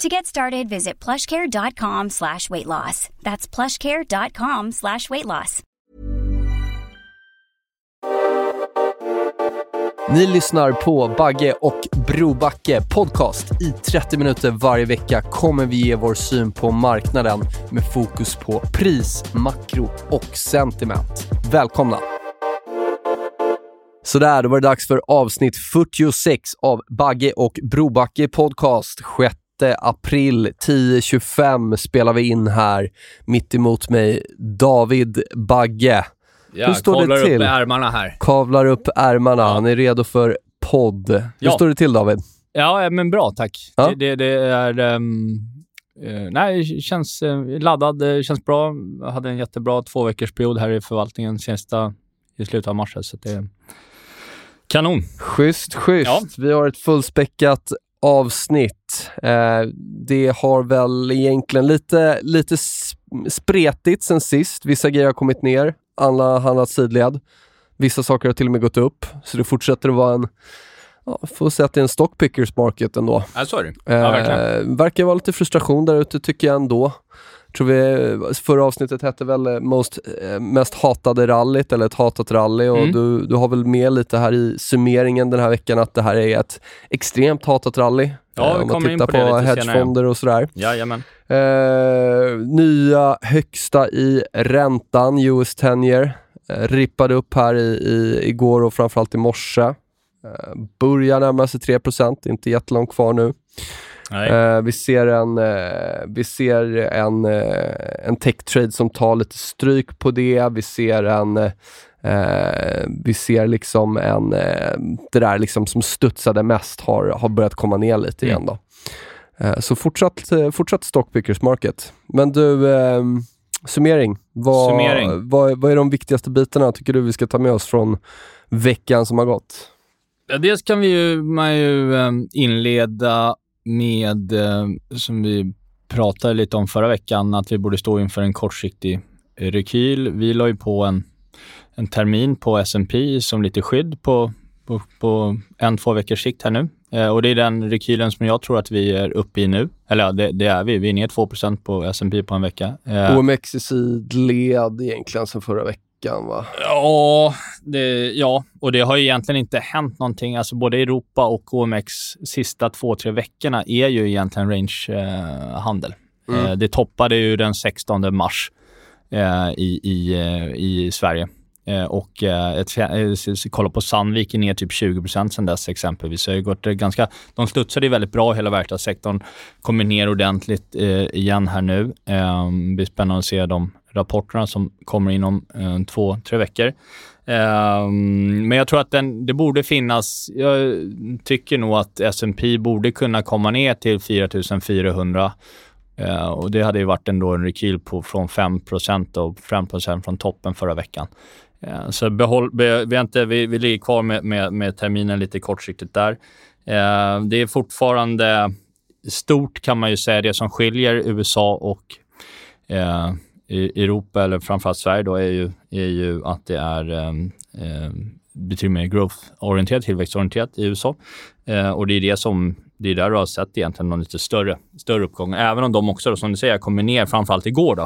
To get started, visit plushcare.com slash weight loss. That's plushcare.com slash weight loss. Ni lyssnar på Bagge och Brobacke podcast. I 30 minuter varje vecka kommer vi ge vår syn på marknaden med fokus på pris, makro och sentiment. Välkomna! Sådär, då var det dags för avsnitt 46 av Bagge och Brobacke podcast. 6 april 10.25 spelar vi in här. Mitt emot mig David Bagge. Ja, Hur står det kavlar till? upp ärmarna här. Kavlar upp ärmarna, han är redo för podd. Hur Ja. står det till David? Ja, men bra tack. Ja. Det, det, det är... ehm, eh, nej, känns uh, laddad, eh, känns bra. Jag hade en jättebra två veckors period här i förvaltningen sista, i slutet av mars. Så det kanon. Schysst, schysst. Ja. Vi har ett fullspäckat avsnitt. Eh, det har väl egentligen lite, lite spretigt sen sist. Vissa grejer har kommit ner, alla handlat sidled. Vissa saker har till och med gått upp, så det fortsätter att vara en Ja, får säga att det är en stockpickers market ändå. Ja, så är det. Ja, verkligen. Eh, verkar vara lite frustration där ute tycker jag ändå. Tror vi, förra avsnittet hette väl eh, most, eh, mest hatade rallyt eller ett hatat rally och Mm. du, du har väl med lite här i summeringen den här veckan att det här är ett extremt hatat rally. Ja, vi om man tittar på på, hedgefonder och sådär. Jajamän. Eh, nya högsta i räntan, US 10 year. Eh, rippade upp här i, i, igår och framförallt i morse. Eh, börjar närma sig 3% inte jättelångt kvar nu. Eh, vi ser en, eh, vi ser en, eh, en tech-trade som tar lite stryk på det. Vi ser en eh, vi ser liksom en, eh, det där liksom som studsade mest har, har börjat komma ner lite Mm. igen då. Eh, så fortsatt, eh, fortsatt stockpickers market. Men du, eh, summering. Vad, Summering. Vad, vad är de viktigaste bitarna tycker du vi ska ta med oss från veckan som har gått? Ja, dels kan vi ju, man ju eh, inleda med, eh, som vi pratade lite om förra veckan, att vi borde stå inför en kortsiktig rekyl. Vi la ju på en, en termin på S&P som lite skydd på, på, på en, två veckors sikt här nu. Eh, och det är den rekylen som jag tror att vi är uppe i nu. Eller ja, det, det är vi. Vi är ner 2% på S&P på en vecka. Eh, OMX i sidled egentligen sen förra veckan va? Ja, det, ja, och det har ju egentligen inte hänt någonting. Alltså både Europa och OMX sista två, tre veckorna är ju egentligen rangehandel. Mm. Eh, det toppade ju den 16 mars eh, i, i, eh, i Sverige. Eh, och eh, ett, eh, kolla på Sandvik är ner typ 20% sedan dess exempelvis. Så det gått eh, ganska, de studsade ju väldigt bra hela verkstadssektorn. Kommer ner ordentligt eh, igen här nu. Eh, det blir spännande att se de rapporterna som kommer inom eh, två, tre veckor. Ehm, men jag tror att den, det borde finnas, jag tycker nog att S&P borde kunna komma ner till 4400 Eh, och det hade ju varit ändå en rekyl på från 5% och 5% från toppen förra veckan. Eh, så behåll, be, vi, inte, vi, vi ligger kvar med, med, med terminen lite kortsiktigt där. Eh, det är fortfarande stort kan man ju säga, det som skiljer USA och eh, Europa, eller framförallt Sverige då, är ju, är ju att det är eh, betydligt mer growth-orienterat, tillväxtorienterat i USA. Eh, och det är det som, det är där du har sett egentligen någon lite större, större uppgång. Även om de också, då, som du säger, kommer ner, framförallt igår då.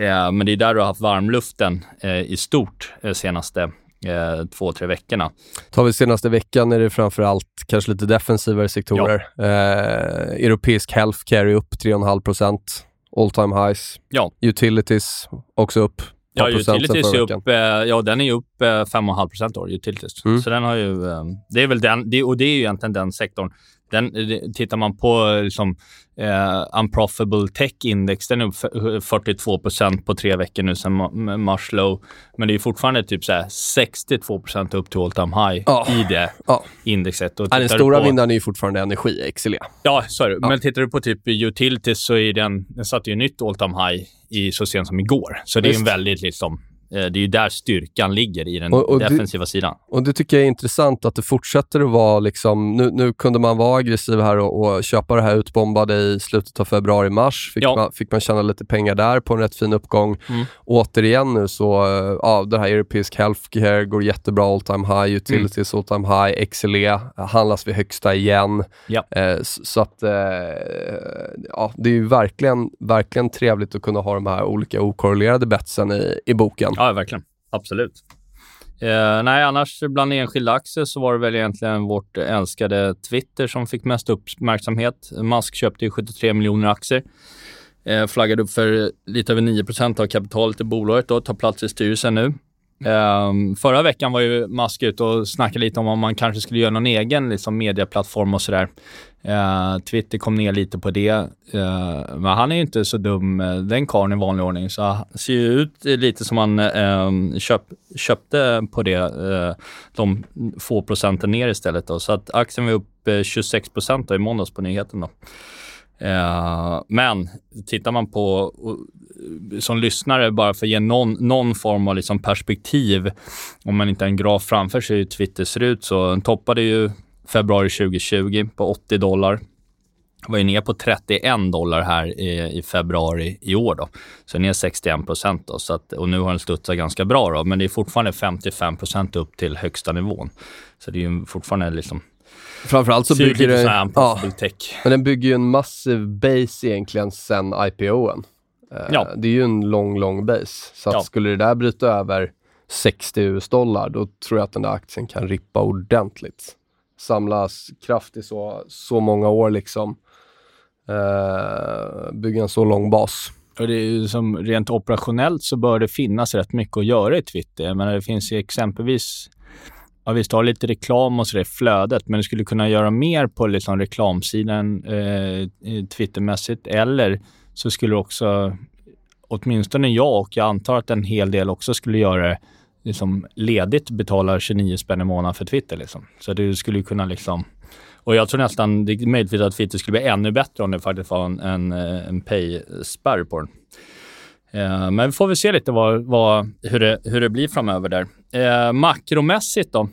Eh, men det är där du har haft varmluften eh, i stort eh, senaste eh, två, tre veckorna. Tar vi senaste veckan är det framförallt kanske lite defensivare sektorer. Eh, europeisk healthcare är upp 3,5 all time highs. Ja. Utilities också upp Ja, utilities är upp, eh, ja, den är upp 5,5 procent år, utilities. Mm. Så den har ju, det är väl den, det, och det är ju egentligen den sektorn den, tittar man på liksom, eh, unprofitable tech index, den är upp 42% på tre veckor nu sedan mars low. Men det är fortfarande typ så 62% upp till all time high oh. i det oh. indexet. Och ja, den stora på... vinnaren är ju fortfarande energi, XLE. Ja, så är det. Ja. Men tittar du på typ utilities så är den, den satte ju nytt all time high i så sent som igår. Så det är en väldigt liksom Eh, det är ju där styrkan ligger i den och, och defensiva det, sidan. Och Det tycker jag är intressant att det fortsätter att vara... Liksom, nu, nu kunde man vara aggressiv här och, och köpa det här utbombade i slutet av februari-mars. Fick, ja. man, fick man tjäna lite pengar där på en rätt fin uppgång. Mm. Återigen nu så, eh, ja, det här Europeisk Healthcare går jättebra all time high, Utilities mm. all time high, XLE handlas vid högsta igen. Ja. Eh, så, så, att, eh, ja, det är ju verkligen, verkligen trevligt att kunna ha de här olika okorrelerade betsen i, i boken. Ja, Ja, verkligen. Absolut. Eh, nej, annars bland enskilda aktier så var det väl egentligen vårt älskade Twitter som fick mest uppmärksamhet. Musk köpte ju 73 miljoner aktier. Eh, flaggade upp för lite över 9% av kapitalet i bolaget och tar plats i styrelsen nu. Um, förra veckan var ju Musk ute och snackade lite om om man kanske skulle göra någon egen liksom, medieplattform och sådär. Uh, Twitter kom ner lite på det. Uh, men han är ju inte så dum, uh, den karln i vanlig ordning. Så han ser ju ut lite som han ehm, köp, köpte på det, uh, de få procenten ner istället. Då. Så att aktien var upp eh, 26 procent i måndags på nyheten. Då. Eh, men tittar man på, som lyssnare, bara för att ge någon, någon form av liksom perspektiv, om man inte har en graf framför sig hur Twitter ser ut, så den toppade ju februari 2020 på 80 dollar. Var ju ner på 31 dollar här i, i februari i år. Då. Så ner 61 procent. Och nu har den studsat ganska bra, då, men det är fortfarande 55 procent upp till högsta nivån. Så det är ju fortfarande liksom Framförallt så bygger det... Ja, men den bygger ju en massiv base egentligen sen IPOen. Eh, ja. Det är ju en lång, lång base. Så att ja. skulle det där bryta över 60 US-dollar, då tror jag att den där aktien kan rippa ordentligt. Samlas kraft i så, så många år liksom. Uh, bygga en så lång bas. Och det är ju som rent operationellt så bör det finnas rätt mycket att göra i Twitter. Jag menar, det finns ju exempelvis ja, visst har lite reklam och så i flödet, men du skulle kunna göra mer på liksom reklamsidan eh, Twittermässigt. Eller så skulle också, åtminstone jag och jag antar att en hel del också skulle göra det liksom ledigt, betala 29 spänn i månaden för Twitter. Liksom. Så du skulle kunna liksom och jag tror nästan, det är möjligtvis att Twitter skulle bli ännu bättre om det faktiskt var en, en, eh, en pay-spärr på den. Eh, men vi får väl se lite vad, vad, hur, det, hur det blir framöver där. Eh, makromässigt då.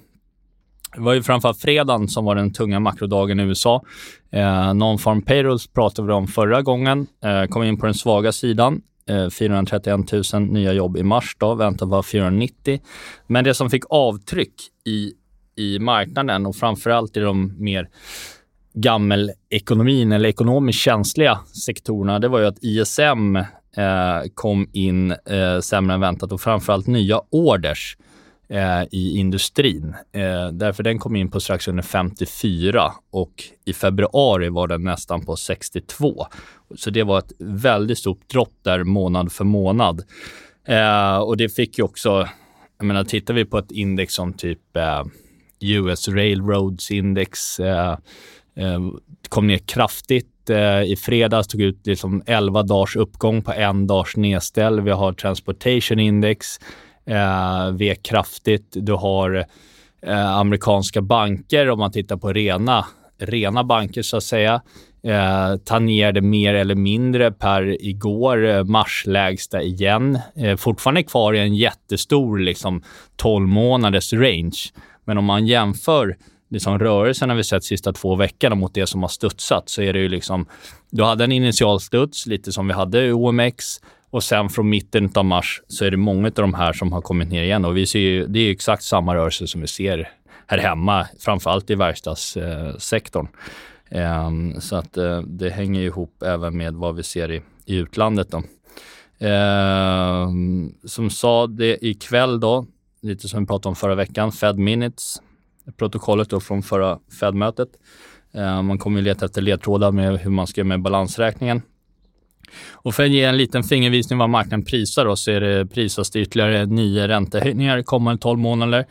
Det var ju framförallt fredagen som var den tunga makrodagen i USA. Eh, Non-farm payrolls pratade vi om förra gången. Eh, kom in på den svaga sidan. Eh, 431 000 nya jobb i mars då, väntan var 490. Men det som fick avtryck i, i marknaden och framförallt i de mer gammelekonomin eller ekonomiskt känsliga sektorerna, det var ju att ISM Eh, kom in eh, sämre än väntat och framförallt nya orders eh, i industrin. Eh, därför den kom in på strax under 54 och i februari var den nästan på 62. Så det var ett väldigt stort dropp där månad för månad. Eh, och det fick ju också, jag menar tittar vi på ett index som typ eh, US Railroads index eh, eh, kom ner kraftigt eh, i fredags, tog ut liksom 11 dagars uppgång på en dags nedställ. Vi har Transportation Index eh, vek kraftigt. Du har eh, amerikanska banker, om man tittar på rena, rena banker så att säga, eh, tangerade mer eller mindre per igår, eh, marslägsta igen. Eh, fortfarande kvar i en jättestor liksom, 12 månaders range. Men om man jämför liksom rörelserna vi sett sista två veckorna mot det som har studsat så är det ju liksom, du hade en initial studs, lite som vi hade i OMX. Och sen från mitten av mars så är det många av de här som har kommit ner igen. Och vi ser ju, det är exakt samma rörelse som vi ser här hemma, framförallt i verkstadssektorn. Ehm, så att eh, det hänger ihop även med vad vi ser i, i utlandet. Då. Ehm, som sa det ikväll då, lite som vi pratade om förra veckan, Fed Minutes, protokollet då från förra Fed-mötet. Eh, man kommer ju leta efter ledtrådar med hur man ska göra med balansräkningen. Och för att ge en liten fingervisning vad marknaden prisar då, så är det prisas det ytterligare nio räntehöjningar kommande 12 månader.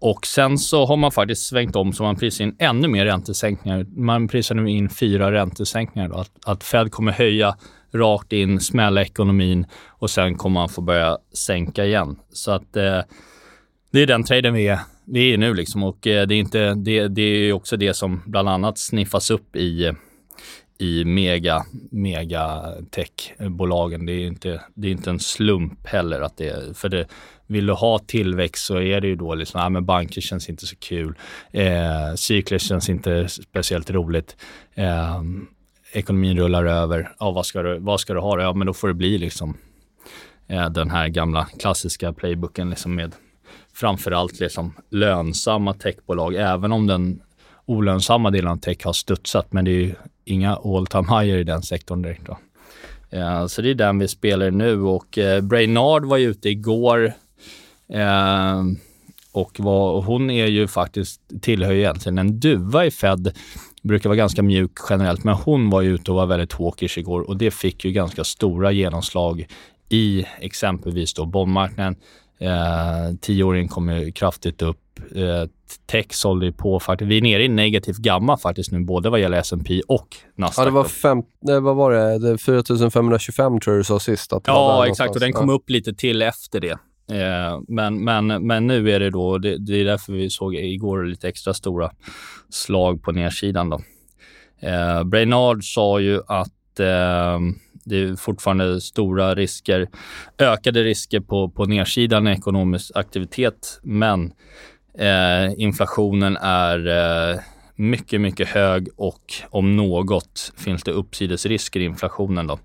Och sen så har man faktiskt svängt om så man prisar in ännu mer räntesänkningar. Man prisar nu in fyra räntesänkningar. Då. Att, att Fed kommer höja rakt in, smälla ekonomin och sen kommer man få börja sänka igen. Så att eh, det är den traden vi är, det är nu liksom och eh, det är, inte, det, det är också det som bland annat sniffas upp i i mega, mega techbolagen. Det är inte, det är inte en slump heller att det, för det, vill du ha tillväxt så är det ju då liksom, nej men banker känns inte så kul. Eh, cykler känns inte speciellt roligt. Eh, ekonomin rullar över. Ja, vad ska du, vad ska du ha? Ja, men då får det bli liksom eh, den här gamla klassiska playbooken liksom med framförallt liksom lönsamma techbolag, även om den olönsamma delen av tech har studsat, men det är ju inga all time higher i den sektorn direkt. Då. Ja, så det är den vi spelar nu och eh, Brainard var ju ute igår eh, och var, hon är ju faktiskt, tillhör ju egentligen en duva i Fed, brukar vara ganska mjuk generellt, men hon var ju ute och var väldigt hawkish igår och det fick ju ganska stora genomslag i exempelvis då bondmarknaden. Eh, tioåringen kom ju kraftigt upp. Eh, tech sålde ju på faktiskt. Vi är nere i negativt gamma faktiskt nu, både vad gäller S&P och Nasdaq. Ja, det var, fem, nej, vad var det? det 4525 tror jag du sa sist. Att ja, exakt. Och den kom upp lite till efter det. Eh, men, men, men nu är det då, det, det, är därför vi såg igår lite extra stora slag på nedsidan. Då. Eh, Brainard sa ju att eh, det är fortfarande stora risker, ökade risker på, på nedsidan i ekonomisk aktivitet, men eh, inflationen är eh, mycket, mycket hög och om något finns det uppsidesrisker i inflationen. Då.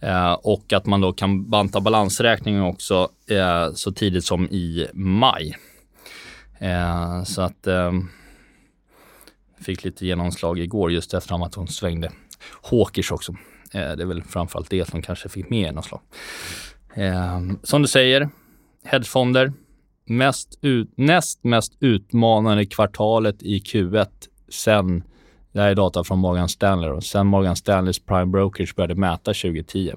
Eh, och att man då kan banta balansräkningen också eh, så tidigt som i maj. Eh, så att eh, fick lite genomslag igår just efter att hon svängde hawkish också. Eh, det är väl framförallt det som kanske fick mer genomslag. Eh, som du säger, hedgefonder. Mest ut, näst mest utmanande kvartalet i Q1 sen det här är data från Morgan Stanley. Då. Sen Morgan Stanleys Prime Brokerage började mäta 2010.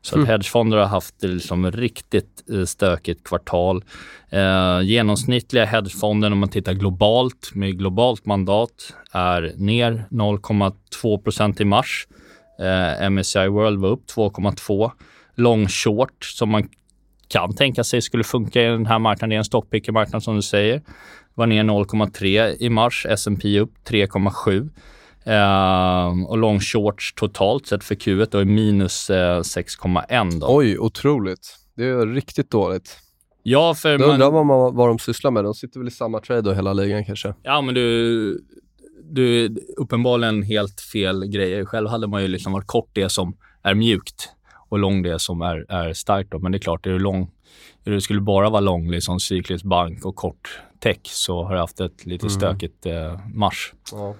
Så mm. att hedgefonder har haft det liksom riktigt eh, stökigt kvartal. Eh, genomsnittliga hedgefonder om man tittar globalt med globalt mandat är ner 0,2% i mars. Eh, MSCI World var upp 2,2. Long short som man kan tänka sig skulle funka i den här marknaden. Det är en stockpicker-marknad som du säger. Var ner 0,3 i mars. S&P upp 3,7. Uh, och long shorts totalt sett för Q1 då är minus uh, eh, 6,1. Oj, otroligt. Det är riktigt dåligt. Ja, för Då man... undrar man vad de sysslar med. De sitter väl i samma trade då hela ligan kanske? Ja, men du, du uppenbarligen helt fel grejer. Själv hade man ju liksom varit kort det som är mjukt och lång det som är, är starkt. Då. Men det är klart, är du lång, är du skulle bara vara lång liksom cyklisk bank och kort tech så har du haft ett lite mm. stökigt eh, mars. Ja.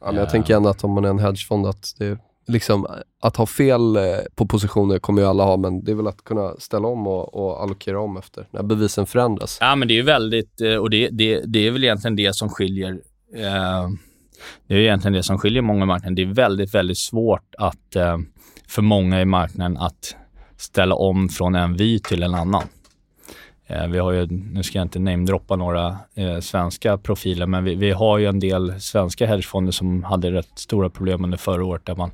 Ja, men jag uh, tänker ändå att om man är en hedgefond, att det liksom, att ha fel eh, på positioner kommer ju alla ha, men det är väl att kunna ställa om och, och allokera om efter när bevisen förändras. Ja, men det är ju väldigt, eh, och det, det, det är väl egentligen det som skiljer eh, det är egentligen det som skiljer många i marknaden. Det är väldigt, väldigt svårt att, eh, för många i marknaden att ställa om från en vy till en annan. Eh, vi har ju, nu ska jag inte namedroppa några eh, svenska profiler, men vi, vi, har ju en del svenska hedgefonder som hade rätt stora problem under förra året där man,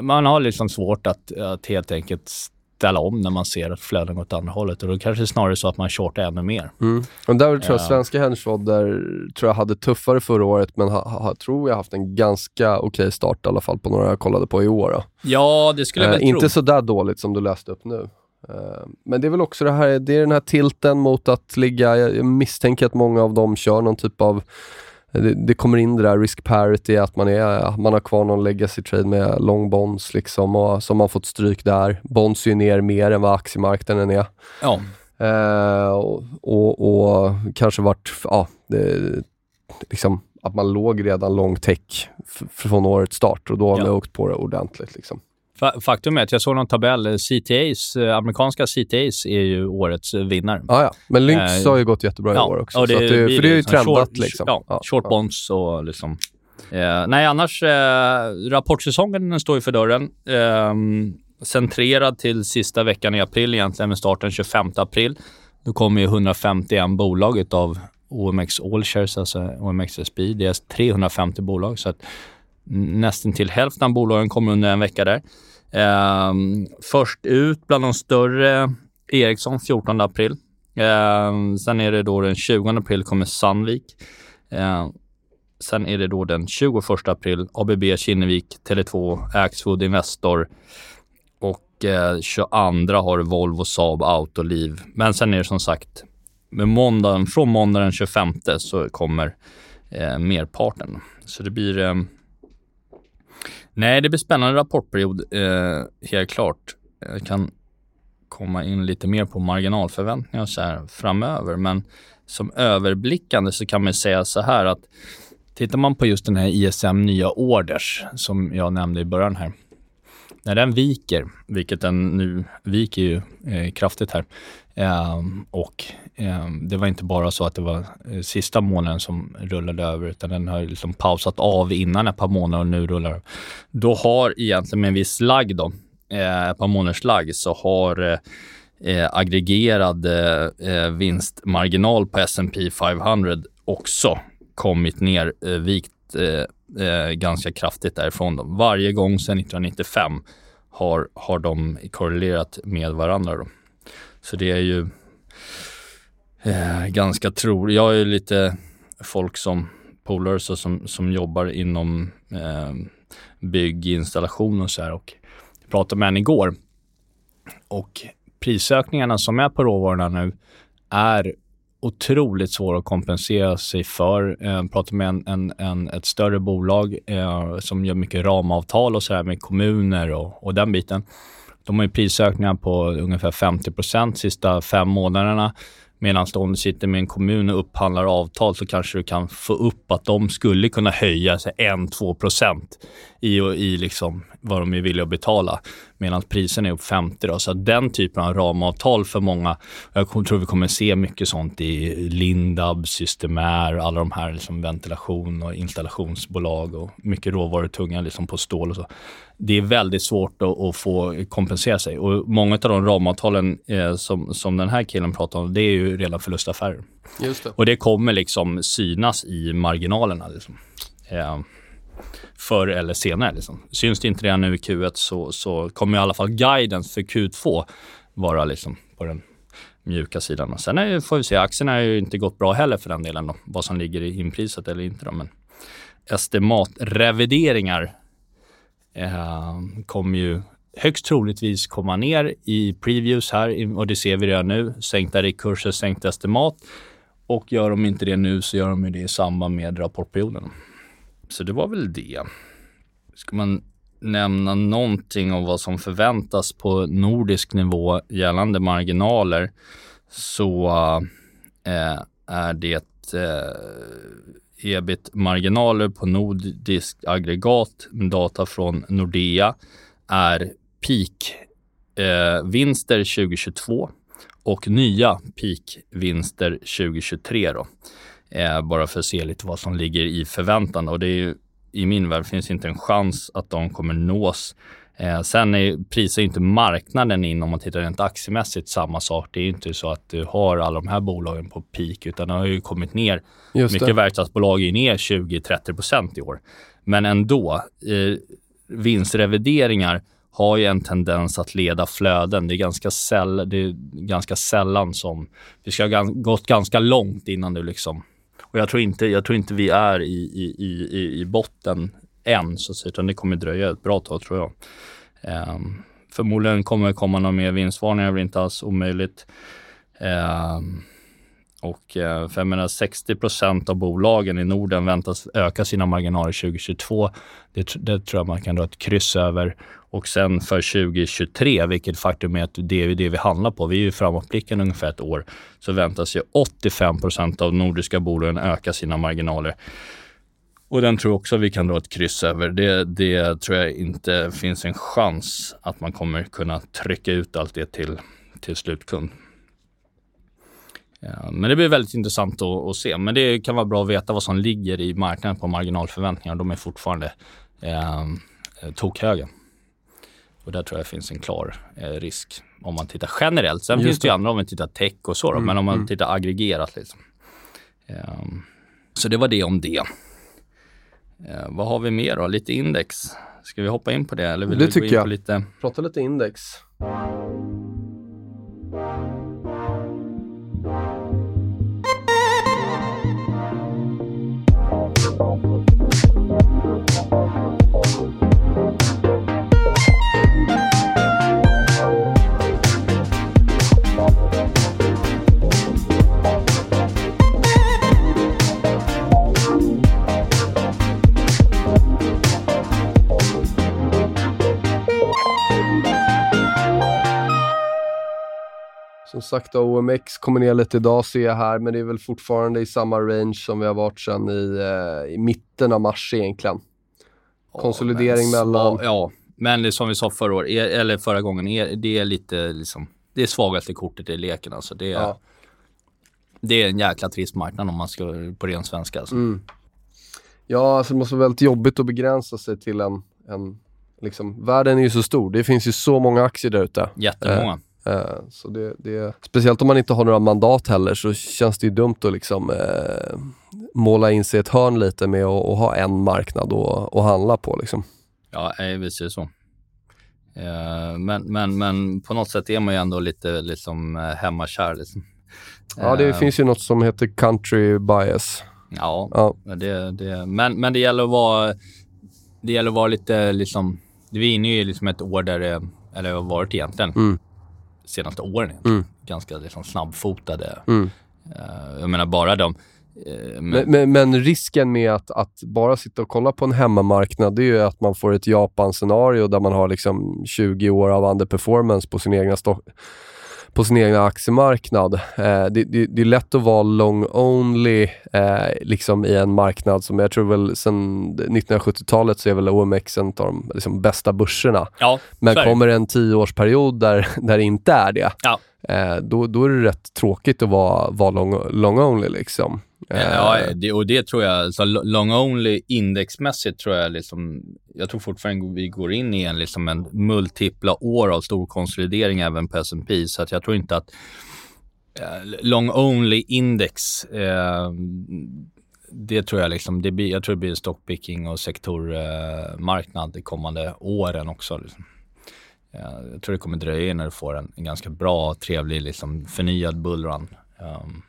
man har liksom svårt att, att helt enkelt ställa om när man ser att flöden går åt andra hållet. Och då kanske det är snarare så att man shortar ännu mer. Mm. Och där tror jag svenska hedgefonder tror jag hade tuffare förra året, men ha, ha, tror jag haft en ganska okej okay start i alla fall på några jag kollade på i år. Då. Ja, det skulle jag väl eh, Inte så där dåligt som du läste upp nu. Eh, men det är väl också det här, det är den här tilten mot att ligga, jag misstänker att många av dem kör någon typ av det, det, kommer in det där risk parity, att man, är, man har kvar någon legacy trade med long bonds liksom och som har fått stryk där. Bonds är ju ner mer än vad aktiemarknaden är. Ja. Eh, och, och, och, kanske varit, ja, det, liksom att man låg redan long tech från årets start och då har ja. man åkt på det ordentligt. Liksom. Faktum är att jag såg någon tabell. CTAs, eh, amerikanska CTAs är ju årets eh, vinnare. Ah, ja, men Lynx har ju gått jättebra ja, i år också. det, det, för det är ju trendat. Short, liksom. Ja, short bonds och liksom Eh, nej, annars, eh, rapportsäsongen står ju för dörren. Eh, centrerad till sista veckan i april egentligen med starten 25 april. Då kommer ju 151 bolag av OMX Allshares, alltså OMXSB. Det är 350 bolag, så att nästan till hälften av bolagen kommer under en vecka där. Eh, först ut bland de större Ericsson 14 april. Eh, sen är det då den 20 april kommer Sandvik. Eh, sen är det då den 21 april ABB Kinnevik, Tele2, Axfood Investor och eh, 22 har Volvo, Saab, Autoliv. Men sen är det som sagt med måndagen, från måndagen den 25 så kommer eh, merparten. Så det blir eh, Nej, det blir spännande rapportperiod, eh, helt klart. Jag kan komma in lite mer på marginalförväntningar så här framöver, men som överblickande så kan man säga så här att tittar man på just den här ISM nya orders som jag nämnde i början här. När den viker, vilket den nu viker ju eh, kraftigt här, Ehm, och ehm, det var inte bara så att det var eh, sista månaden som rullade över, utan den har liksom pausat av innan ett par månader och nu rullar Då har egentligen med en viss lagg då, eh, ett par månaders lagg, så har eh, eh aggregerad eh, vinstmarginal på S&P 500 också kommit ner, eh, vikt eh, ganska kraftigt därifrån. Varje gång sedan 1995 har, har de korrelerat med varandra. Då. Så det är ju eh, ganska troligt. Jag är lite folk som polare som, som jobbar inom eh, bygginstallation och så här och jag pratade med en igår och prisökningarna som är på råvarorna nu är otroligt svåra att kompensera sig för. Jag pratade med en, en, en, ett större bolag eh, som gör mycket ramavtal och så här med kommuner och, och den biten. De har ju prisökningar på ungefär 50% sista fem månaderna. Medan om du sitter med en kommun och upphandlar avtal så kanske du kan få upp att de skulle kunna höja sig 1-2 procent i, i liksom vad de är villiga att betala. Medan priserna är upp 50 då. Så den typen av ramavtal för många, jag tror vi kommer se mycket sånt i Lindab, Systemair, alla de här liksom ventilation och installationsbolag och mycket råvarutunga liksom på stål och så det är väldigt svårt att, att, få kompensera sig. Och många av de ramavtalen eh, som, som den här killen pratar om, det är ju redan förlustaffärer. Just det. Och det kommer liksom synas i marginalerna. Liksom. Eh, förr eller senare. Liksom. Syns det inte redan nu i Q1 så, så kommer i alla fall guidance för Q2 vara liksom på den mjuka sidan. Sen är, får vi se, aktierna har ju inte gått bra heller för den delen, då, vad som ligger i inpriset eller inte. Då. Men estimatrevideringar eh, kommer ju högst troligtvis komma ner i previews här och det ser vi redan nu. Sänkta riktkurser, sänkt estimat och gör de inte det nu så gör de det i samband med rapportperioden. Så det var väl det. Ska man nämna någonting om vad som förväntas på nordisk nivå gällande marginaler så eh, är det eh, ebit-marginaler på nordisk aggregat med data från Nordea är peak-vinster eh, 2022 och nya peak-vinster 2023. Då. Eh, bara för att se lite vad som ligger i förväntan. Och det är ju, I min värld finns inte en chans att de kommer nås Eh, sen är, prisar inte marknaden in, om man tittar rent aktiemässigt, samma sak. Det är inte så att du har alla de här bolagen på peak, utan det har ju kommit ner. Just Mycket det. verkstadsbolag är ner 20-30 procent i år. Men ändå, eh, vinstrevideringar har ju en tendens att leda flöden. Det är ganska, säll, det är ganska sällan som... Det ska ha gått ganska långt innan du liksom... Och jag tror inte, jag tror inte vi är i, i, i, i botten än, så, att säga. utan det kommer dröja ett bra tag tror jag. Um, förmodligen kommer det komma några mer vinstvarningar, det är inte alls omöjligt. Um, och eh, för jag menar 60% av bolagen i Norden väntas öka sina marginaler 2022. Det, det, tror jag man kan dra ett kryss över. Och sen för 2023, vilket faktum är att det är det vi handlar på, vi är ju framåtblickande ungefär ett år, så väntas ju 85% av nordiska bolagen öka sina marginaler. Och den tror jag också vi kan dra ett kryss över. Det, det tror jag inte finns en chans att man kommer kunna trycka ut allt det till, till slutkund. Ja, men det blir väldigt intressant att, att, se. Men det kan vara bra att veta vad som ligger i marknaden på marginalförväntningar. De är fortfarande eh, tokhöga. Och där tror jag det finns en klar eh, risk om man tittar generellt. Sen Just finns det ju andra om man tittar tech och så, då, mm, men om man mm. tittar aggregerat. Liksom. Eh, så det var det om det. Eh, vad har vi mer då? Lite index. Ska vi hoppa in på det? Eller vill det tycker jag. Lite... Prata lite index. Som sagt OMX kommer ner lite idag ser jag här, men det är väl fortfarande i samma range som vi har varit sedan i, eh, i mitten av mars egentligen. Konsolidering ja, mellan... Ja, men det som vi sa förra året, eller förra gången, det är lite liksom, det är svagaste kortet i leken alltså. Det är, ja. det är en jäkla trist marknad om man ska på ren svenska. Alltså. Mm. Ja, alltså det måste vara väldigt jobbigt att begränsa sig till en, en liksom, världen är ju så stor. Det finns ju så många aktier där ute. Jättemånga. Eh, så det, det, speciellt om man inte har några mandat heller så känns det ju dumt att liksom eh, måla in sig i ett hörn lite med att ha en marknad att handla på. Liksom. Ja, visst är det så. Eh, men, men, men på något sätt är man ju ändå lite liksom, eh, hemmakär. Liksom. Ja, det eh, finns ju något som heter country bias. Ja, ja. Det, det, men, men det gäller att vara, det gäller att vara lite liksom, vi är inne i liksom ett år där det, eller har varit egentligen, mm senaste åren. Mm. Ganska liksom snabbfotade. Mm. Uh, jag menar bara de... Uh, men, men, men, risken med att, att, bara sitta och kolla på en hemmamarknad, det är ju att man får ett Japan-scenario där man har liksom 20 år av underperformance på sin egna stock på sin egna aktiemarknad. Eh, det, det, det, är lätt att vara long-only eh, liksom i en marknad som jag tror väl sen 1970-talet så är väl OMX en av de liksom, bästa börserna. Ja, Men kommer en tioårsperiod där, där det inte är det, ja. Eh, då, då är det rätt tråkigt att vara, vara long-only. Long liksom. Ja, eh, det, och det tror jag, så long only indexmässigt tror jag liksom, jag tror fortfarande vi går in i en, liksom en multipla år av stor konsolidering även på S&P så att jag tror inte att eh, long only index, eh, det tror jag liksom, det blir, jag tror det blir stockpicking och sektormarknad eh, de kommande åren också. Liksom. Jag tror det kommer dröja innan du får en, en ganska bra, trevlig, liksom förnyad bullrun. Um,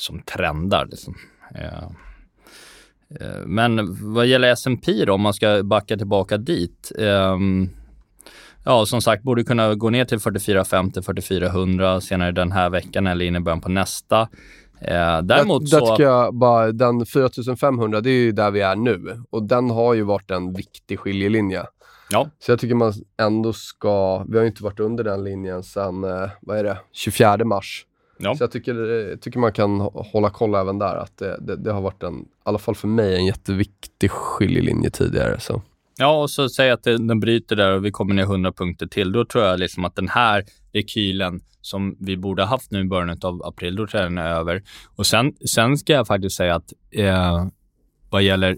som trendar. Liksom. Ja. Eh, men vad gäller S&P då, om man ska backa tillbaka dit. Um, ja, som sagt, borde kunna gå ner till 4450, 4400 senare den här veckan eller in i början på nästa. Eh, däremot det, det så... jag bara, den 4500, det är ju där vi är nu och den har ju varit en viktig skiljelinje. Ja. Så jag tycker man ändå ska, vi har ju inte varit under den linjen sedan, eh, vad är det, 24 mars. Ja. Så jag tycker, tycker man kan hålla koll även där. Att det, det, det, har varit en, i alla fall för mig, en jätteviktig skiljelinje tidigare. Så. Ja, och så säg att den bryter där och vi kommer ner 100 punkter till. Då tror jag liksom att den här rekylen som vi borde ha haft nu i början av april, då tror jag den är över. Och sen, sen ska jag faktiskt säga att eh, vad gäller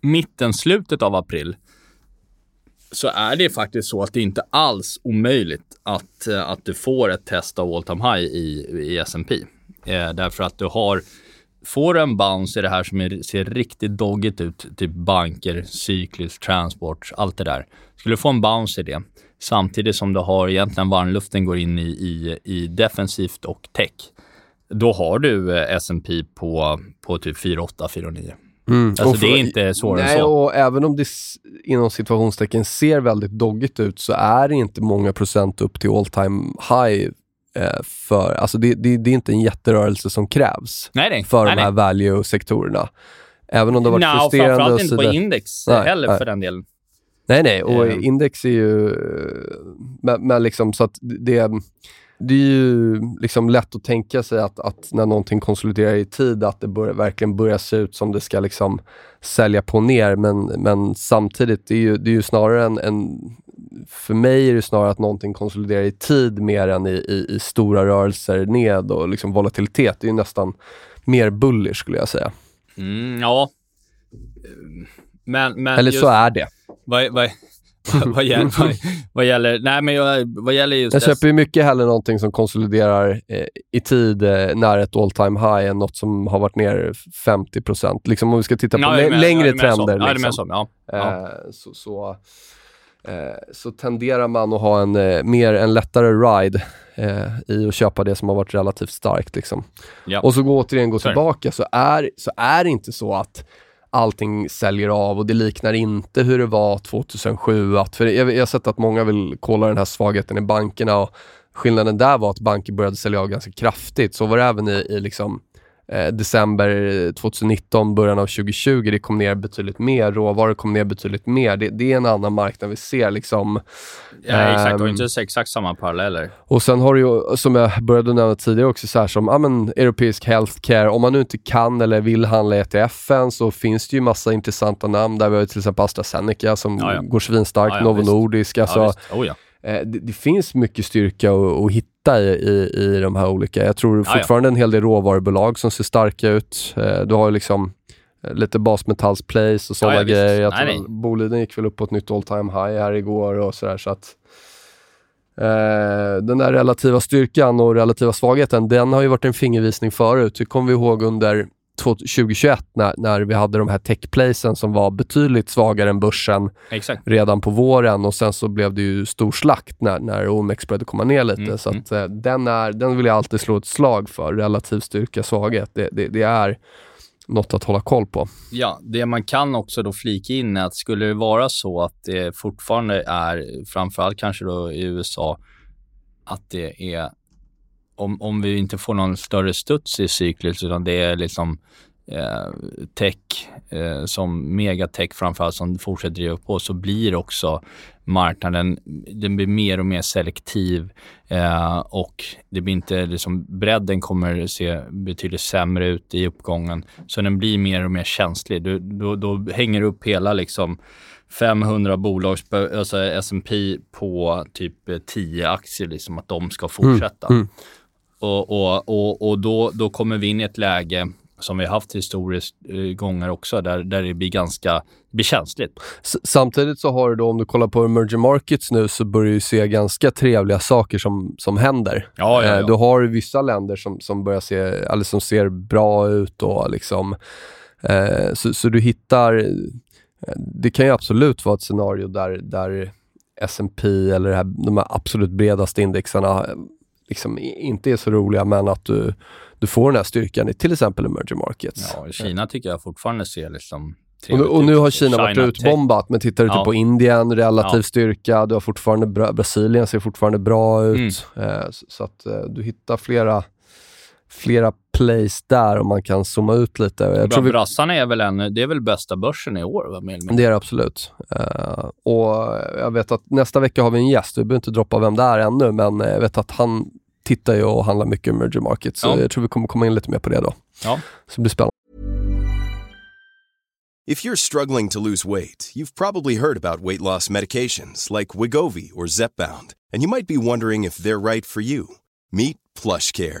mitten, slutet av april, så är det faktiskt så att det inte alls omöjligt att, eh, att du får ett test av all time high i, i S&P. Eh, därför att du har, får du en bounce i det här som är, ser riktigt doggigt ut, typ banker, cykliskt, transport, allt det där. Skulle du få en bounce i det, samtidigt som du har egentligen varmluften går in i, i, i defensivt och tech, då har du eh, S&P på, på typ 4,8, 4,9. Mm. Alltså för, det är inte svårare än så. och även om det inom situationstecken ser väldigt doggigt ut så är det inte många procent upp till all time high eh, för, alltså det, det, det, är inte en jätterörelse som krävs nej, nej. för nej, de här value-sektorerna. Även om det har varit no, frustrerande. Framförallt inte på index nej, heller nej. för den delen. Nej, nej. Och mm. index är ju... Men, men liksom så att det det är ju liksom lätt att tänka sig att, att, när någonting konsoliderar i tid, att det bör, verkligen börjar se ut som det ska liksom sälja på ner. Men, men samtidigt, det är ju, det är ju snarare en, en för mig är det snarare att någonting konsoliderar i tid mer än i, i, i stora rörelser ned och liksom volatilitet. Det är nästan mer bullish skulle jag säga. Mm, ja. Men, men Eller just, så är det. Vad, vad, vad, gäller, vad, vad gäller... Nej, men jag, vad gäller just... Jag köper ju mycket hellre någonting som konsoliderar eh, i tid eh, när ett all time high än något som har varit ner 50% Liksom om vi ska titta på Ja, med- längre trender. Ja, liksom. så. Ja. Ja. Eh, så, så, eh, så tenderar man att ha en eh, mer en lättare ride eh, i att köpa det som har varit relativt starkt. Liksom. Ja. Och så gå, återigen gå tillbaka, så är, så är det inte så att allting säljer av och det liknar inte hur det var 2007. Att, för jag, jag har sett att många vill kolla den här svagheten i bankerna och skillnaden där var att banker började sälja av ganska kraftigt. Så var det även i, i liksom, december 2019, början av 2020. Det kom ner betydligt mer, råvaror kom ner betydligt mer. Det, det är en annan marknad vi ser. Liksom. ja, exakt. Och Ehm, inte exakt samma paralleller. Och sen har du ju, som jag började nämna tidigare också, så här som ja, men, europeisk healthcare. Om man nu inte kan eller vill handla ETFen så finns det ju massa intressanta namn. Där vi har till exempel AstraZeneca som Ja, ja. går svinstarkt, Ja, ja, Novo visst. Nordisk. Alltså, ja, visst. Oh, ja. eh, det, det finns mycket styrka att, att hitta i, i, i de här olika. Jag tror Ja, ja. fortfarande en hel del råvarubolag som ser starka ut. Eh, du har ju liksom eh, lite basmetallsplays och sådana Ja, grejer. Jag Nej, tror nej. Boliden gick väl upp på ett nytt all time high här igår och sådär. Så att, eh, den där relativa styrkan och relativa svagheten, den har ju varit en fingervisning förut. Det kommer vi ihåg under 2021 när, när vi hade de här techplaysen som var betydligt svagare än börsen Exakt. redan på våren och sen så blev det ju stor slakt när, när OMX började komma ner lite. Mm, så att, eh, den, är, den vill jag alltid slå ett slag för, relativ styrka, svaghet. Det, det, det är något att hålla koll på. Ja, det man kan också då flika in är att skulle det vara så att det fortfarande är, framförallt kanske då i USA, att det är, om, om vi inte får någon större studs i cyklet, utan det är liksom eh, tech, eh, som megatech framförallt, som fortsätter driva på, så blir också marknaden, den blir mer och mer selektiv eh, och det blir inte, liksom, bredden kommer se betydligt sämre ut i uppgången. Så den blir mer och mer känslig. Du, då, då hänger du upp hela liksom 500 bolags, alltså S&P på typ eh, 10 aktier, liksom att de ska fortsätta. mm. Och, och, och, och då, då kommer vi in i ett läge som vi har haft historiskt eh, gånger också, där, där det blir ganska blir känsligt. S- samtidigt så har du då, om du kollar på emerging markets nu, så börjar du se ganska trevliga saker som, som händer. Ja, ja, ja. Eh, Du har vissa länder som, som börjar se, eller som ser bra ut och liksom, eh, så, så du hittar, eh, det kan ju absolut vara ett scenario där, där S&P eller här, de här absolut bredaste indexarna liksom inte är så roliga, men att du, du får den här styrkan i till exempel emerging markets. Ja, Kina tycker jag fortfarande ser liksom Och nu, och nu har Kina, varit Tech. utbombat, men tittar du Ja. typ på Indien, relativ Ja. styrka, du har fortfarande bra, Brasilien ser fortfarande bra ut. Mm. Eh, så, så att eh, du hittar flera, flera plays där och man kan zooma ut lite. Jag tror vi, Brassarna är väl en, det är väl bästa börsen i år? Va, mindre? det är det absolut. Eh, och jag vet att nästa vecka har vi en gäst, vi behöver inte droppa vem det är ännu, men eh, jag vet att han tittar ju och handlar mycket emerging markets, så Ja. jag tror vi kommer komma in lite mer på det då. Ja. Så det blir spännande. If you're struggling to lose weight, you've probably heard about weight loss medications like Wigovi or Zepbound, and you might be wondering if they're right for you. Meet PlushCare,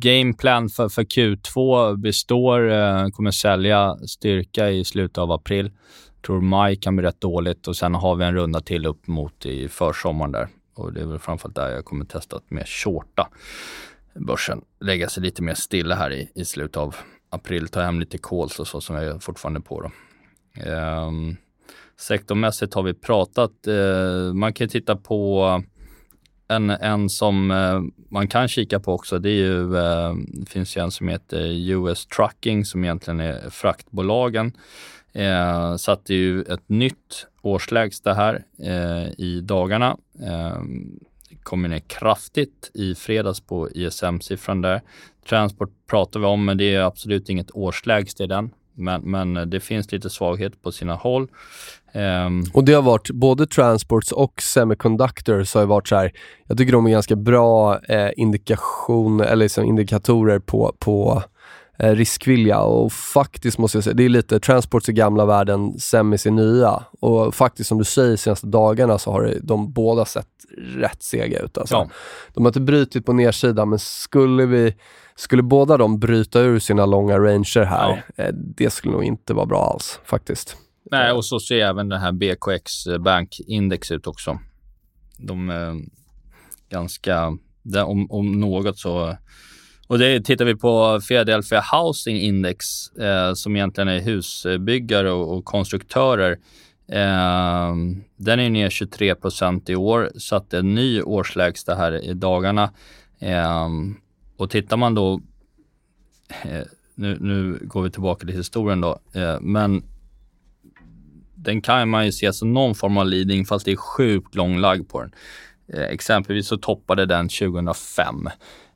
gameplan för, för Q2 består. Eh, kommer sälja styrka i slutet av april. Tror maj kan bli rätt dåligt och sen har vi en runda till upp mot i försommaren där. Och det är väl framförallt där jag kommer testa att mer shorta börsen. Lägga sig lite mer stilla här i, i slutet av april. Ta hem lite calls och så som jag är fortfarande på då. Eh, sektormässigt har vi pratat. Eh, man kan titta på en, en som eh, man kan kika på också, det är ju, eh, det finns ju en som heter US Trucking som egentligen är fraktbolagen. Eh, satte ju ett nytt årslägsta här eh, i dagarna. Eh, kommer ner kraftigt i fredags på ISM-siffran där. Transport pratar vi om, men det är absolut inget årslägst i den. Men, men det finns lite svaghet på sina håll. Um, och det har varit, både transports och semiconductors har varit så här, jag tycker de är ganska bra eh, indikation, eller liksom indikatorer på, på eh, riskvilja och faktiskt måste jag säga, det är lite transports i gamla världen, semis i nya och faktiskt som du säger senaste dagarna så har de båda sett rätt sega ut. Alltså. Ja. De har inte brutit på nedsidan men skulle vi skulle båda de bryta ur sina långa ranger här, ja. eh, det skulle nog inte vara bra alls faktiskt. Nej, och så ser även den här BKX Bank Index ut också. De är ganska, om, om något så och det tittar vi på Philadelphia Housing Index eh, som egentligen är husbyggare och, och konstruktörer. Eh, den är ner 23% i år, satte en ny årslägsta här i dagarna. Eh, och tittar man då, eh, nu, nu går vi tillbaka till historien då, eh, men den kan man ju se som någon form av leading fast det är sjukt lång lagg på den. Eh, exempelvis så toppade den 2005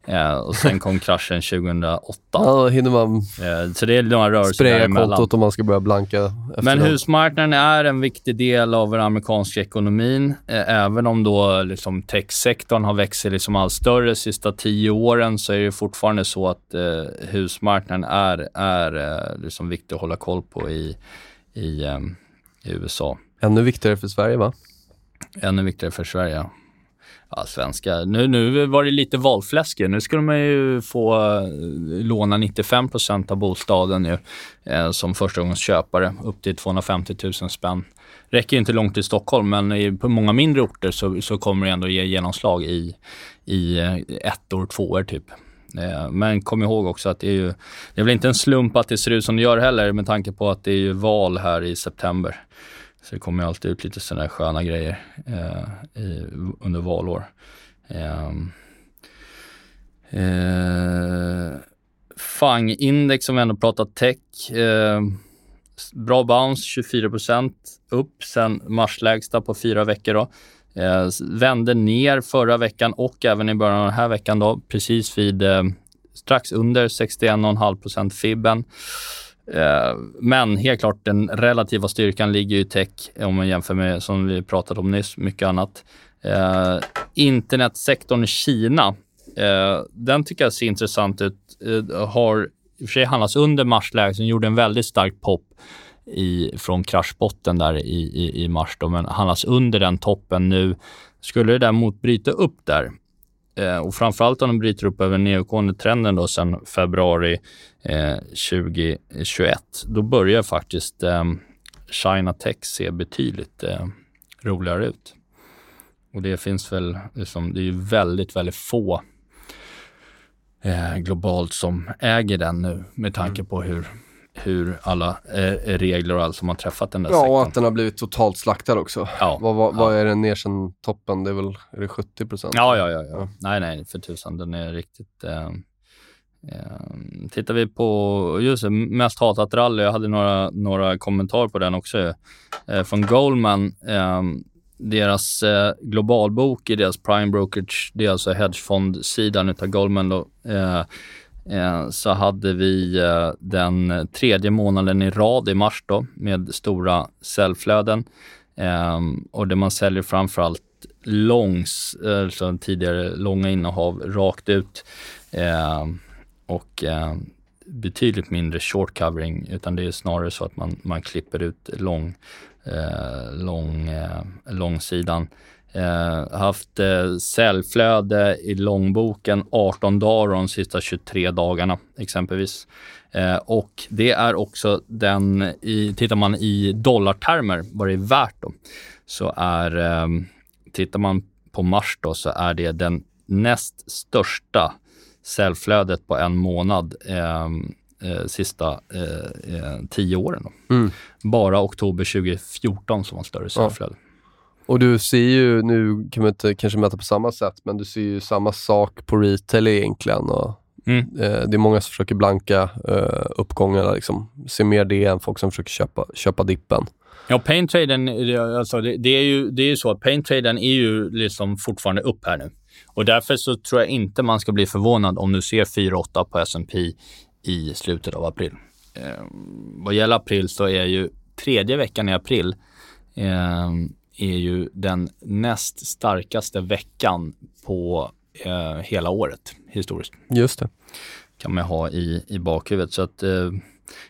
eh, och sen kom kraschen 2008. Ja, hinner man eh, så det är några rörelser spraya kontot om man ska börja blanka. Men husmarknaden är en viktig del av den amerikanska ekonomin. Eh, även om då liksom techsektorn har växt sig liksom allt större de sista tio åren så är det fortfarande så att eh, husmarknaden är, är eh, liksom viktig att hålla koll på i, i um, i USA. Ännu viktigare för Sverige va? Ännu viktigare för Sverige, ja. svenska. Nu, nu var det lite valfläsk Nu skulle man ju få eh, låna 95% av bostaden ju, eh, som förstagångsköpare, upp till 250 000 spänn. Räcker inte långt till Stockholm, men i, på många mindre orter så, så kommer det ändå ge genomslag i, i eh, ettor, tvåor typ. Eh, men kom ihåg också att det är ju, det är väl inte en slump att det ser ut som det gör heller med tanke på att det är ju val här i september. Så det kommer alltid ut lite sådana sköna grejer eh, i, under valår. Ehm, eh, eh, FANG-index som vi ändå pratat tech. Eh, bra bounce, 24% upp sen marslägsta på fyra veckor. Då. Eh, vände ner förra veckan och även i början av den här veckan då, precis vid eh, strax under 61,5% fibben. Eh, men helt klart den relativa styrkan ligger i tech om man jämför med, som vi pratade om nyss, mycket annat. Eh, internetsektorn i Kina, eh, den tycker jag ser intressant ut. Eh, har i och för sig handlats under marsläget, den gjorde en väldigt stark pop i, från kraschbotten där i, i, i mars, då, men handlas under den toppen nu. Skulle det däremot bryta upp där eh, och framförallt om de bryter upp över nedåtgående trenden då sedan februari eh, 2021, då börjar faktiskt eh, China Tech se betydligt eh, roligare ut. Och det finns väl, liksom, det är ju väldigt, väldigt få eh, globalt som äger den nu med tanke mm. på hur hur alla eh, regler och allt som har träffat den där Ja, sektorn. och att den har blivit totalt slaktad också. Ja. Vad, vad, vad är den ner sen toppen? Det är väl är det 70 procent? Ja, ja, ja, ja, Nej, nej, för tusan. Den är riktigt... Eh, eh, tittar vi på just mest hatat rally, jag hade några, några kommentarer på den också, eh, från Goldman. Eh, deras eh, globalbok i deras prime brokerage, det är alltså hedgefondsidan utav Goldman då, Eh, Eh, så hade vi eh, den tredje månaden i rad i mars då, med stora säljflöden. Ehm, och det man säljer framförallt långs, alltså tidigare långa innehav rakt ut. Ehm, och betydligt mindre short covering utan det är snarare så att man, man klipper ut lång, lång, långsidan. Eh, haft eh, säljflöde i långboken 18 dagar de sista 23 dagarna exempelvis. Eh, och det är också den, i, tittar man i dollartermer vad det är värt då, så är, eh, tittar man på mars då så är det den näst största säljflödet på en månad eh, eh, sista eh, eh, tio åren. Mm. Bara oktober 2014 som var större säljflöde. Ja. Och du ser ju, nu kan man inte kanske mäta på samma sätt, men du ser ju samma sak på retail egentligen. Och, mm. eh, det är många som försöker blanka eh, uppgångarna. Liksom. Ser mer det än folk som försöker köpa, köpa dippen. Ja, paintraden, alltså det, det, är ju det är så att paintraden är ju liksom fortfarande upp här nu. Och därför så tror jag inte man ska bli förvånad om du ser 4-8 på S&P i slutet av april. Eh, vad gäller april så är ju tredje veckan i april eh, är ju den näst starkaste veckan på eh, hela året historiskt. Just det. Kan man ha i, i bakhuvudet. Så att eh,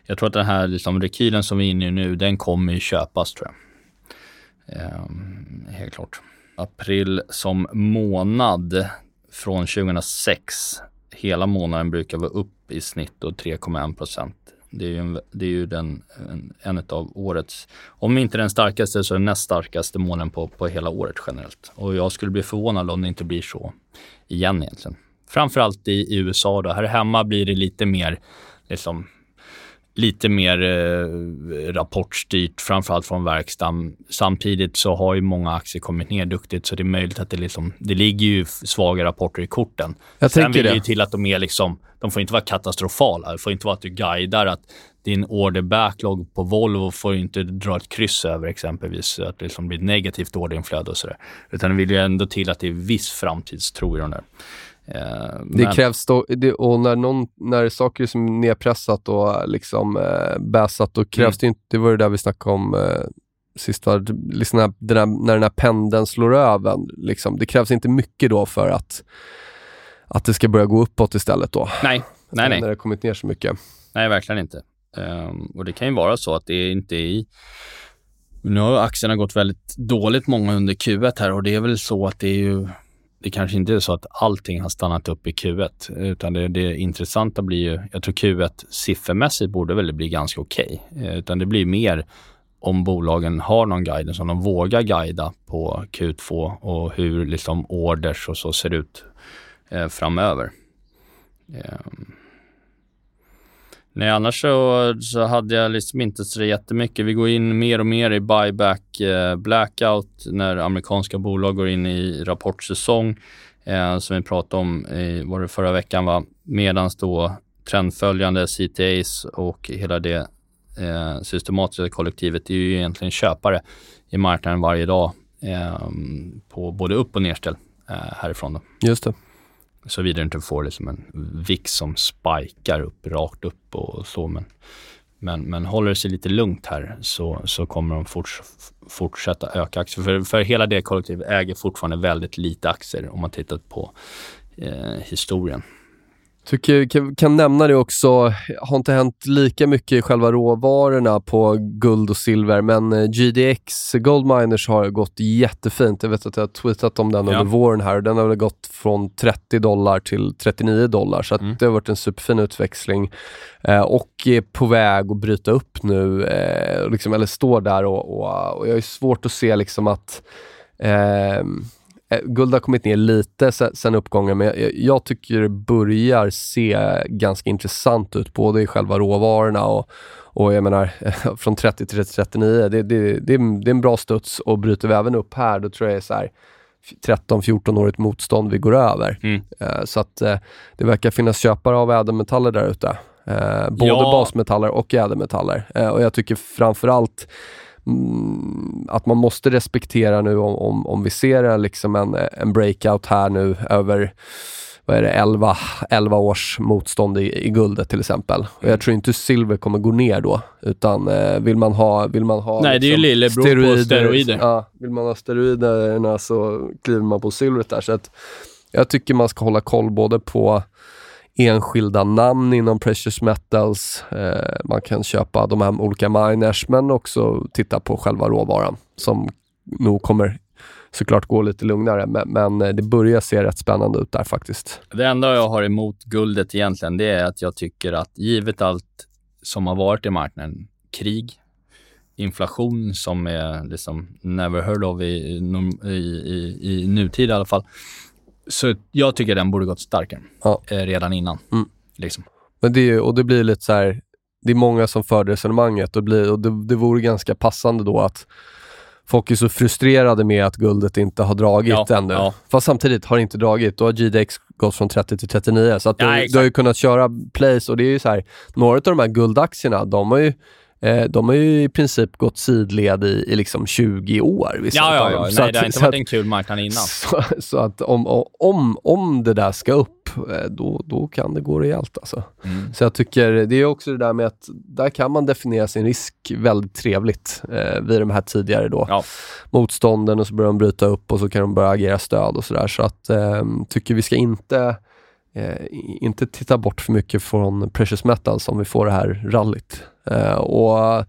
jag tror att den här liksom, rekylen som vi är inne i nu, den kommer ju köpas tror jag. Eh, helt klart. April som månad från 2006. Hela månaden brukar vara upp i snitt 3,1 procent. Det är ju, en, det är ju den, en, en av årets, om inte den starkaste så den näst starkaste månaden på, på hela året generellt. Och jag skulle bli förvånad om det inte blir så igen egentligen. Framförallt i, i USA då. Här hemma blir det lite mer liksom lite mer eh, rapportstyrt, framförallt från verkstaden. Samtidigt så har ju många aktier kommit ner duktigt, så det är möjligt att det, liksom, det ligger ju svaga rapporter i korten. Jag Sen vill det ju till att de är liksom, de får inte vara katastrofala. Det får inte vara att du guidar att din order backlog på Volvo får inte dra ett kryss över exempelvis, så att det liksom blir ett negativt orderinflöde och sådär. Utan det vill ju ändå till att det är viss framtidstro i de där. Eh, det men... krävs då, det, och när, någon, när saker är som nedpressat och liksom eh, bäsat, då krävs mm. det inte, det var det där vi snackade om eh, sist, var, liksom när, den här, när den här pendeln slår över. Liksom, det krävs inte mycket då för att, att det ska börja gå uppåt istället då. Nej, nej, nej. När det kommit ner så mycket. Nej, verkligen inte. Um, och det kan ju vara så att det inte är i nu har aktierna gått väldigt dåligt många under Q1 här och det är väl så att det är ju det kanske inte är så att allting har stannat upp i Q1, utan det, det intressanta blir ju, jag tror Q1 siffermässigt borde väl bli ganska okej, okay. Utan det blir mer om bolagen har någon guidance, om de vågar guida på Q2 och hur liksom orders och så ser ut eh, framöver. Eh, Nej, annars så, så hade jag liksom inte så jättemycket. Vi går in mer och mer i buyback eh, blackout när amerikanska bolag går in i rapportsäsong eh, som vi pratade om i var det förra veckan. Va? Medan då trendföljande CTAs och hela det eh, systematiska kollektivet är ju egentligen köpare i marknaden varje dag eh, på både upp och nedställ eh, härifrån. Då. Just det. Såvida du inte får liksom en vick som spikar upp, rakt upp och så. Men, men, men håller det sig lite lugnt här så, så kommer de forts, fortsätta öka aktier. För, för hela det kollektivet äger fortfarande väldigt lite aktier om man tittar på eh, historien. Tycker, kan, kan nämna det också, har inte hänt lika mycket i själva råvarorna på guld och silver, men eh, GDX Gold Miners har gått jättefint. Jag vet att jag har tweetat om den ja. under våren här och den har väl gått från 30 dollar till 39 dollar, så mm. det har varit en superfin utväxling. Eh, och är på väg att bryta upp nu, eh, liksom, eller står där och, och, och jag har svårt att se liksom att Eh, guld har kommit ner lite sen, uppgången, men jag, jag, tycker det börjar se ganska intressant ut, både i själva råvarorna och, och jag menar, från 30 till 39, det, det, det, det, är en bra studs och bryter vi även upp här, då tror jag det är så här 13-14-årigt motstånd vi går över. Mm. Uh, så att uh, det verkar finnas köpare av ädelmetaller där ute. Både ja. basmetaller och ädelmetaller. och jag tycker framförallt att man måste respektera nu om, om, om vi ser liksom en, en breakout här nu över vad är det, 11, 11 års motstånd i, i guldet till exempel. Och jag mm. tror inte silver kommer gå ner då, utan eh, vill man ha, vill man ha Nej, liksom, det är ju liksom lillebror steroider, på steroider. Ja, vill man ha steroiderna så kliver man på silvret där. Så att jag tycker man ska hålla koll både på enskilda namn inom precious metals. Eh, man kan köpa de här olika miners men också titta på själva råvaran som nog kommer såklart gå lite lugnare, men, men, eh, det börjar se rätt spännande ut där faktiskt. Det enda jag har emot guldet egentligen, det är att jag tycker att givet allt som har varit i marknaden, krig, inflation som är liksom never heard of i, i, i, i nutid i alla fall, så jag tycker den borde gått starkare ja. eh, redan innan. Mm. Liksom. Men det, och det blir lite så här, det är många som för resonemanget och, blir, och det, det vore ganska passande då att folk är så frustrerade med att guldet inte har dragit ja, ännu. Ja. Fast samtidigt har det inte dragit. Då har GDX gått från 30 till 39. Så att ja, du, du, har ju kunnat köra plays och det är ju så här, några av de här guldaktierna, de har ju Eh, de har ju i princip gått sidled i, i liksom 20 år. Ja, ja, ja. Nej, att, det har inte varit en kul marknad innan. Så, så, att om, om, om det där ska upp, eh, då, då kan det gå rejält alltså. Mm. Så jag tycker, det är också det där med att där kan man definiera sin risk väldigt trevligt eh, vid de här tidigare då. Ja. motstånden och så börjar de bryta upp och så kan de börja agera stöd och sådär. Så att, eh, tycker vi ska inte eh, inte titta bort för mycket från precious metals om vi får det här rallyt. Eh, och eh,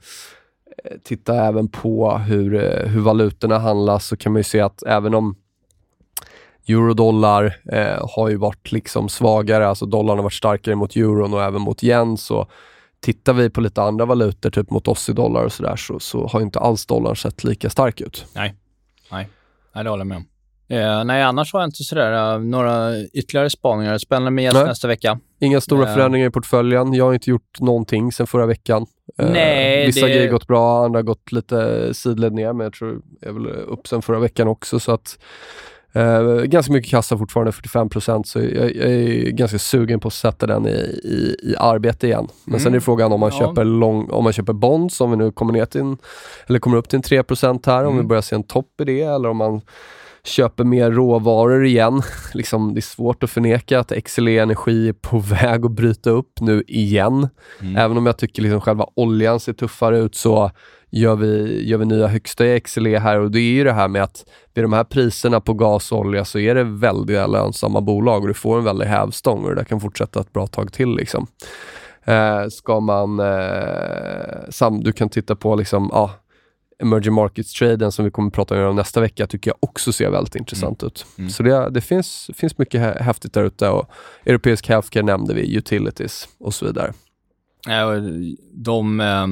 titta även på hur, eh, hur valutorna handlas så kan man ju se att även om eurodollar eh, har ju varit liksom svagare, alltså dollarn har varit starkare mot euron och även mot yen, så tittar vi på lite andra valutor, typ mot ossi-dollar och sådär, så, så har inte alls dollarn sett lika stark ut. Nej, nej, nej det håller jag med om. Eh, nej, annars har jag inte sådär, uh, några ytterligare spaningar. Spännande med gäst nästa vecka. Inga stora eh. förändringar i portföljen. Jag har inte gjort någonting sen förra veckan. Eh, nej, vissa det... grejer har gått bra, andra har gått lite sidled ner, men jag tror jag är väl upp sen förra veckan också. Så att, eh, ganska mycket kassa fortfarande, 45% så jag, jag, är ganska sugen på att sätta den i, i, i arbete igen. Men mm. sen är mm. frågan om man, ja. köper lång, om man köper bonds, om vi nu kommer, ner till en, eller kommer upp till en 3 här, mm. om vi mm. börjar se en topp i det, eller om man köper mer råvaror igen. liksom, det är svårt att förneka att XLE Energi är på väg att bryta upp nu igen. Mm. Även om jag tycker liksom själva oljan ser tuffare ut så gör vi, gör vi nya högsta i XLE här och det är ju det här med att vid de här priserna på gas och olja så är det väldigt lönsamma bolag och du får en väldig hävstång och det där kan fortsätta ett bra tag till. Liksom. Eh, ska man, eh, sam, du kan titta på liksom, ah, emerging markets-traden som vi kommer att prata om nästa vecka tycker jag också ser väldigt intressant mm. ut. Mm. Så det, det, finns, finns mycket häftigt där ute och europeisk healthcare nämnde vi, utilities och så vidare. De eh,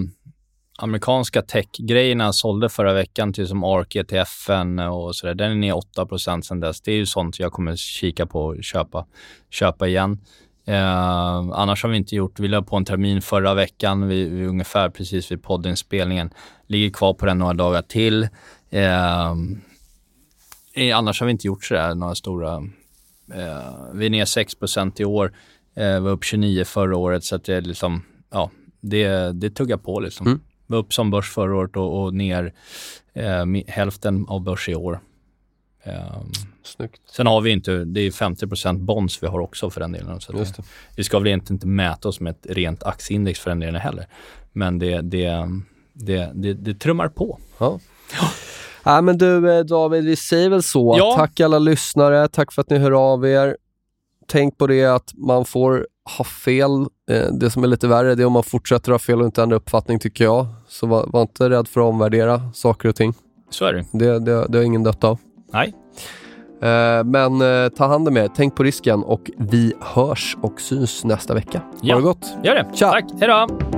amerikanska tech-grejerna sålde förra veckan till som ARK, ETFen och sådär. Den är ner 8 sen dess. Det är ju sånt jag kommer kika på och köpa, köpa igen. Eh, annars har vi inte gjort, vi la på en termin förra veckan, vi, vi ungefär precis vid poddinspelningen. Ligger kvar på den några dagar till. Eh, annars har vi inte gjort sådär några stora... Eh, vi är ner 6% i år, eh, var upp 29 förra året så att det är liksom, ja, det, det tuggar på liksom. Mm. Var upp som börs förra året och, och ner eh, hälften av börs i år. Um, Snyggt. Sen har vi inte, det är 50% bonds vi har också för den delen. Så det, vi ska väl egentligen inte mäta oss med ett rent aktieindex för den delen heller. Men det, det, det, det, det trummar på. Ja. ja. Ja, men du eh, David, vi säger väl så. Ja. Tack alla lyssnare, tack för att ni hör av er. Tänk på det att man får ha fel. Eh, det som är lite värre det är om man fortsätter ha fel och inte ändra uppfattning tycker jag. Så var, var inte rädd för att omvärdera saker och ting. Så är det. Det, det, det har ingen dött av. Nej. Eh, men eh, ta hand om er, tänk på risken och vi hörs och syns nästa vecka. Ja. Ha det gott! Gör det! Tja. Tack, hejdå!